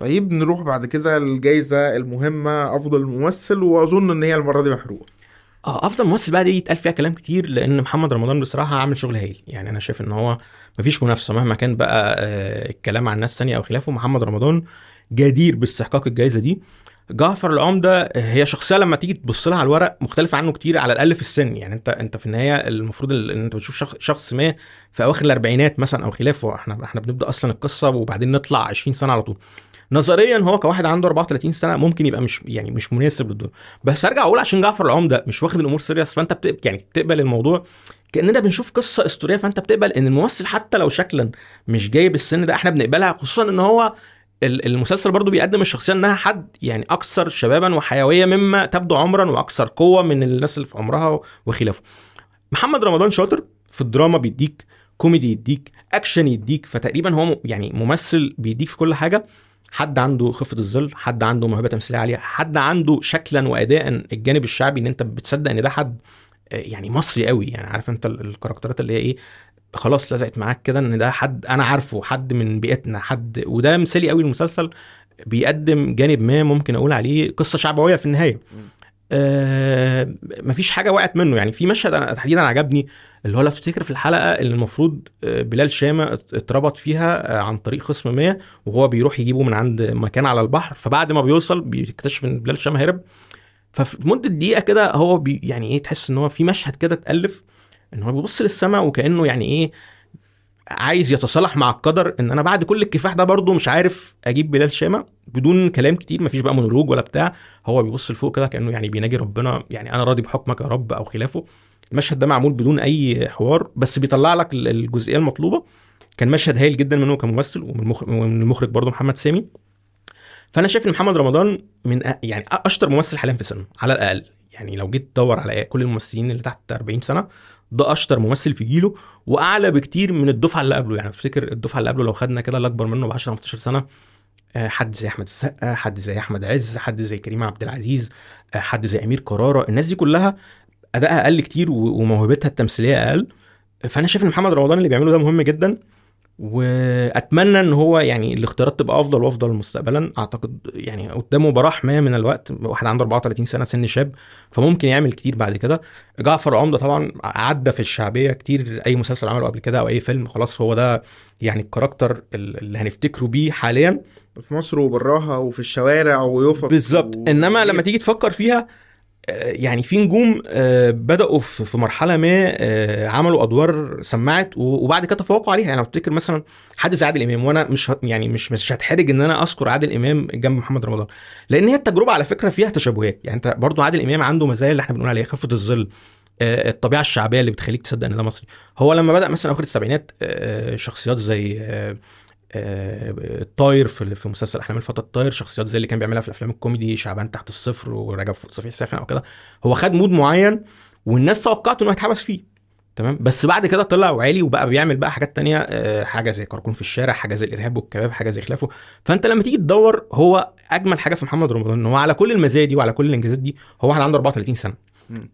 طيب نروح بعد كده الجايزة المهمة أفضل ممثل وأظن إن هي المرة دي محروقة. آه أفضل ممثل بقى دي يتقال فيها كلام كتير لأن محمد رمضان بصراحة عامل شغل هايل. يعني أنا شايف إن هو مفيش منافسة مهما كان بقى آه، الكلام عن ناس تانية أو خلافه محمد رمضان جدير باستحقاق الجائزه دي. جعفر العمدة هي شخصية لما تيجي تبص لها على الورق مختلفة عنه كتير على الأقل في السن. يعني أنت أنت في النهاية المفروض ال- إن أنت بتشوف شخص, شخص ما في أواخر الأربعينات مثلا أو خلافه إحنا إحنا بنبدأ أصلا القصة وبعدين نطلع 20 سنة على طول. نظريا هو كواحد عنده 34 سنة ممكن يبقى مش يعني مش مناسب للدور. بس أرجع أقول عشان جعفر العمدة مش واخد الأمور سيريس فأنت بت... يعني بتقبل الموضوع كأننا بنشوف قصة إسطورية فأنت بتقبل إن الممثل حتى لو شكلا مش جايب السن ده إحنا بنقبلها خصوصا إن هو ال- المسلسل برضو بيقدم الشخصية إنها حد يعني أكثر شبابا وحيوية مما تبدو عمرا وأكثر قوة من الناس اللي في عمرها وخلافه. محمد رمضان شاطر في الدراما بيديك كوميدي يديك أكشن يديك فتقريبا هو يعني ممثل بيديك في كل حاجة. حد عنده خفة الظل حد عنده موهبة تمثيلية عالية حد عنده شكلا واداء الجانب الشعبي إن أنت بتصدق إن ده حد يعني مصري قوي. يعني عارف أنت ال- الكاركترات اللي هي إيه خلاص لزقت معاك كده إن ده حد أنا عارفه حد من بيئتنا حد وده مثالي قوي المسلسل بيقدم جانب ما ممكن أقول عليه قصة شعبوية في النهاية. آه مفيش حاجة وقعت منه. يعني في مشهد أنا تحديدا عجبني اللي هو لو في الحلقة اللي المفروض آه، بلال شامة ات- اتربط فيها آه، عن طريق خصم ما وهو بيروح يجيبه من عند مكان على البحر. فبعد ما بيوصل بيكتشف إن بلال شامة هرب. ففي مدة دقيقة كده هو بي يعني إيه تحس إن هو في مشهد كده اتألف إن هو بيبص للسماء وكأنه يعني إيه عايز يتصالح مع القدر ان أنا بعد كل الكفاح ده برضه مش عارف أجيب بلال شامه بدون كلام كتير مفيش بقى مونولوج ولا بتاع. هو بيبص لفوق كده كأنه يعني بيناجي ربنا يعني أنا راضي بحكمك يا رب أو خلافه. المشهد ده معمول بدون أي حوار بس بيطلع لك ال- الجزئية المطلوبة. كان مشهد هايل جدا منه كممثل ومن المخرج, برضه محمد سامي. فأنا شايف إن محمد رمضان من أ- يعني أشطر ممثل حاليا في سنه على الأقل. يعني لو جيت تدور على كل الممثلين اللي تحت 40 سنة ده اشطر ممثل في جيله واعلى بكتير من الدفعة اللي قبله. يعني افتكر الدفعة اللي قبله لو خدنا كده اللي اكبر منه ب 10 15 سنة آه، حد زي أحمد السقا حد زي أحمد عز حد زي كريم عبد العزيز آه، حد زي أمير كرارة. الناس دي كلها أدائها أقل كتير وموهبتها التمثيلية أقل. فأنا شايف إن محمد رمضان اللي بيعمله ده مهم جدا. وأتمنى إن هو يعني الاختيارات تبقى أفضل وأفضل مستقبلا. أعتقد يعني قدامه براح ما من الوقت. واحد عنده 34 سنة سن شاب فممكن يعمل كتير بعد كده. جعفر عمدة طبعا عدى في الشعبية كتير. أي مسلسل عمله قبل كده أو أي فيلم خلاص هو ده يعني الكاركتر اللي هنفتكره بيه حاليا. في مصر وبراها وفي الشوارع ويفط بالظبط. و- انما لما تيجي تفكر فيها يعني في نجوم آه، بدأوا في مرحلة ما آه، عملوا أدوار سمعت وبعد كده تفوقوا عليها. يعني أفتكر مثلا حد زي عادل إمام وأنا مش يعني مش مش هتحرج إن أنا أذكر عادل إمام جنب محمد رمضان لأن هي التجربة على فكرة فيها تشابهات. يعني أنت برضو عادل إمام عنده مزايا اللي إحنا بنقول عليها خفة الظل آه، الطبيعة الشعبية اللي بتخليك تصدق إن ده مصري. هو لما بدأ مثلا أواخر السبعينات آه، شخصيات زي آه، آه، الطاير في في مسلسل أحلام الفتى الطاير شخصيات زي اللي كان بيعملها في الأفلام الكوميدي شعبان تحت الصفر ورجب صفي ساخن أو كده. هو خد مود معين والناس توقعت إنه هيتحبس فيه تمام؟ بس بعد كده طلع وعالي وبقى بيعمل بقى حاجات تانية آه، حاجة زي كركون في الشارع حاجة زي الإرهاب والكباب حاجة زي خلافه. فأنت لما تيجي تدور هو أجمل حاجة في محمد رمضان إن هو على كل المزايا دي وعلى كل الإنجازات دي هو واحد عنده 34 سنة.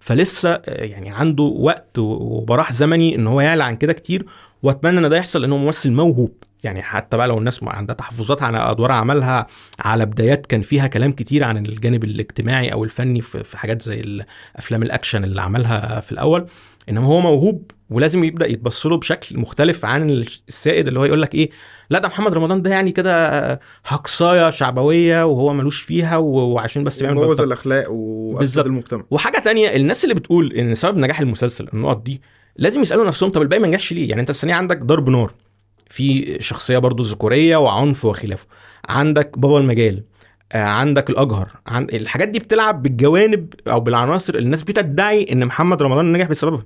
فلسه آه، يعني عنده وقت وبراح زمني إن هو يعلى عن كده كتير وأتمنى إن ده يحصل لأنه ممثل موهوب. يعني حتى بقى لو الناس عندها تحفظات على أدوار عملها على بدايات كان فيها كلام كتير عن الجانب الاجتماعي أو الفني في حاجات زي الأفلام الأكشن اللي عملها في الأول إنما هو موهوب ولازم يبدأ يتبص له بشكل مختلف عن السائد اللي هو يقول لك إيه لا ده محمد رمضان ده يعني كده هقصاية شعبوية وهو ملوش فيها وعشان بس بيعمل بلطجة. الأخلاق وافسد. المجتمع وحاجة تانية الناس اللي بتقول إن سبب نجاح المسلسل النقط دي لازم يسألوا نفسهم طب الباقي ما نجحش ليه يعني أنت الثانية عندك ضرب نار في شخصية برضو ذكورية وعنف وخلافه. عندك بابا المجال آه، عندك الأجهر عن... الحاجات دي بتلعب بالجوانب أو بالعناصر الناس بتدعي إن محمد رمضان نجح بسببها.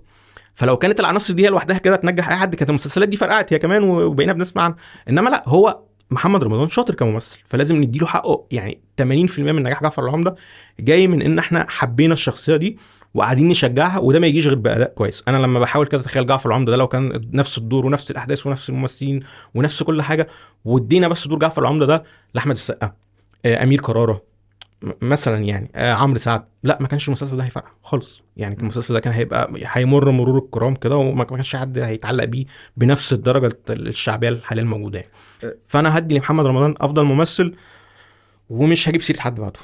فلو كانت العناصر دي لوحدها كده تنجح أي حد كانت المسلسلات دي فرقعت هي كمان وبقينا بنسمع عنها. إنما لأ هو محمد رمضان شاطر كممثل فلازم نديله حقه. يعني 80% من نجاح جعفر العمدة جاي من إن إحنا حبينا الشخصية دي وقاعدين نشجعها وده ما يجيش غير بأداء كويس. أنا لما بحاول كده أتخيل جعفر العمدة ده لو كان نفس الدور ونفس الأحداث ونفس الممثلين ونفس كل حاجة وادينا بس دور جعفر العمدة ده لأحمد السقا آه، أمير كرارة مثلا يعني آه، عمرو سعد لا ما كانش المسلسل ده هيفرق خالص يعني المسلسل ده كان هيبقى هيمر مرور الكرام كده وما كانش حد هيتعلق بيه بنفس الدرجة الشعبية الحالية الموجودة يعني. أه. فأنا هدي لمحمد رمضان أفضل ممثل ومش هجيب سيرة حد بعده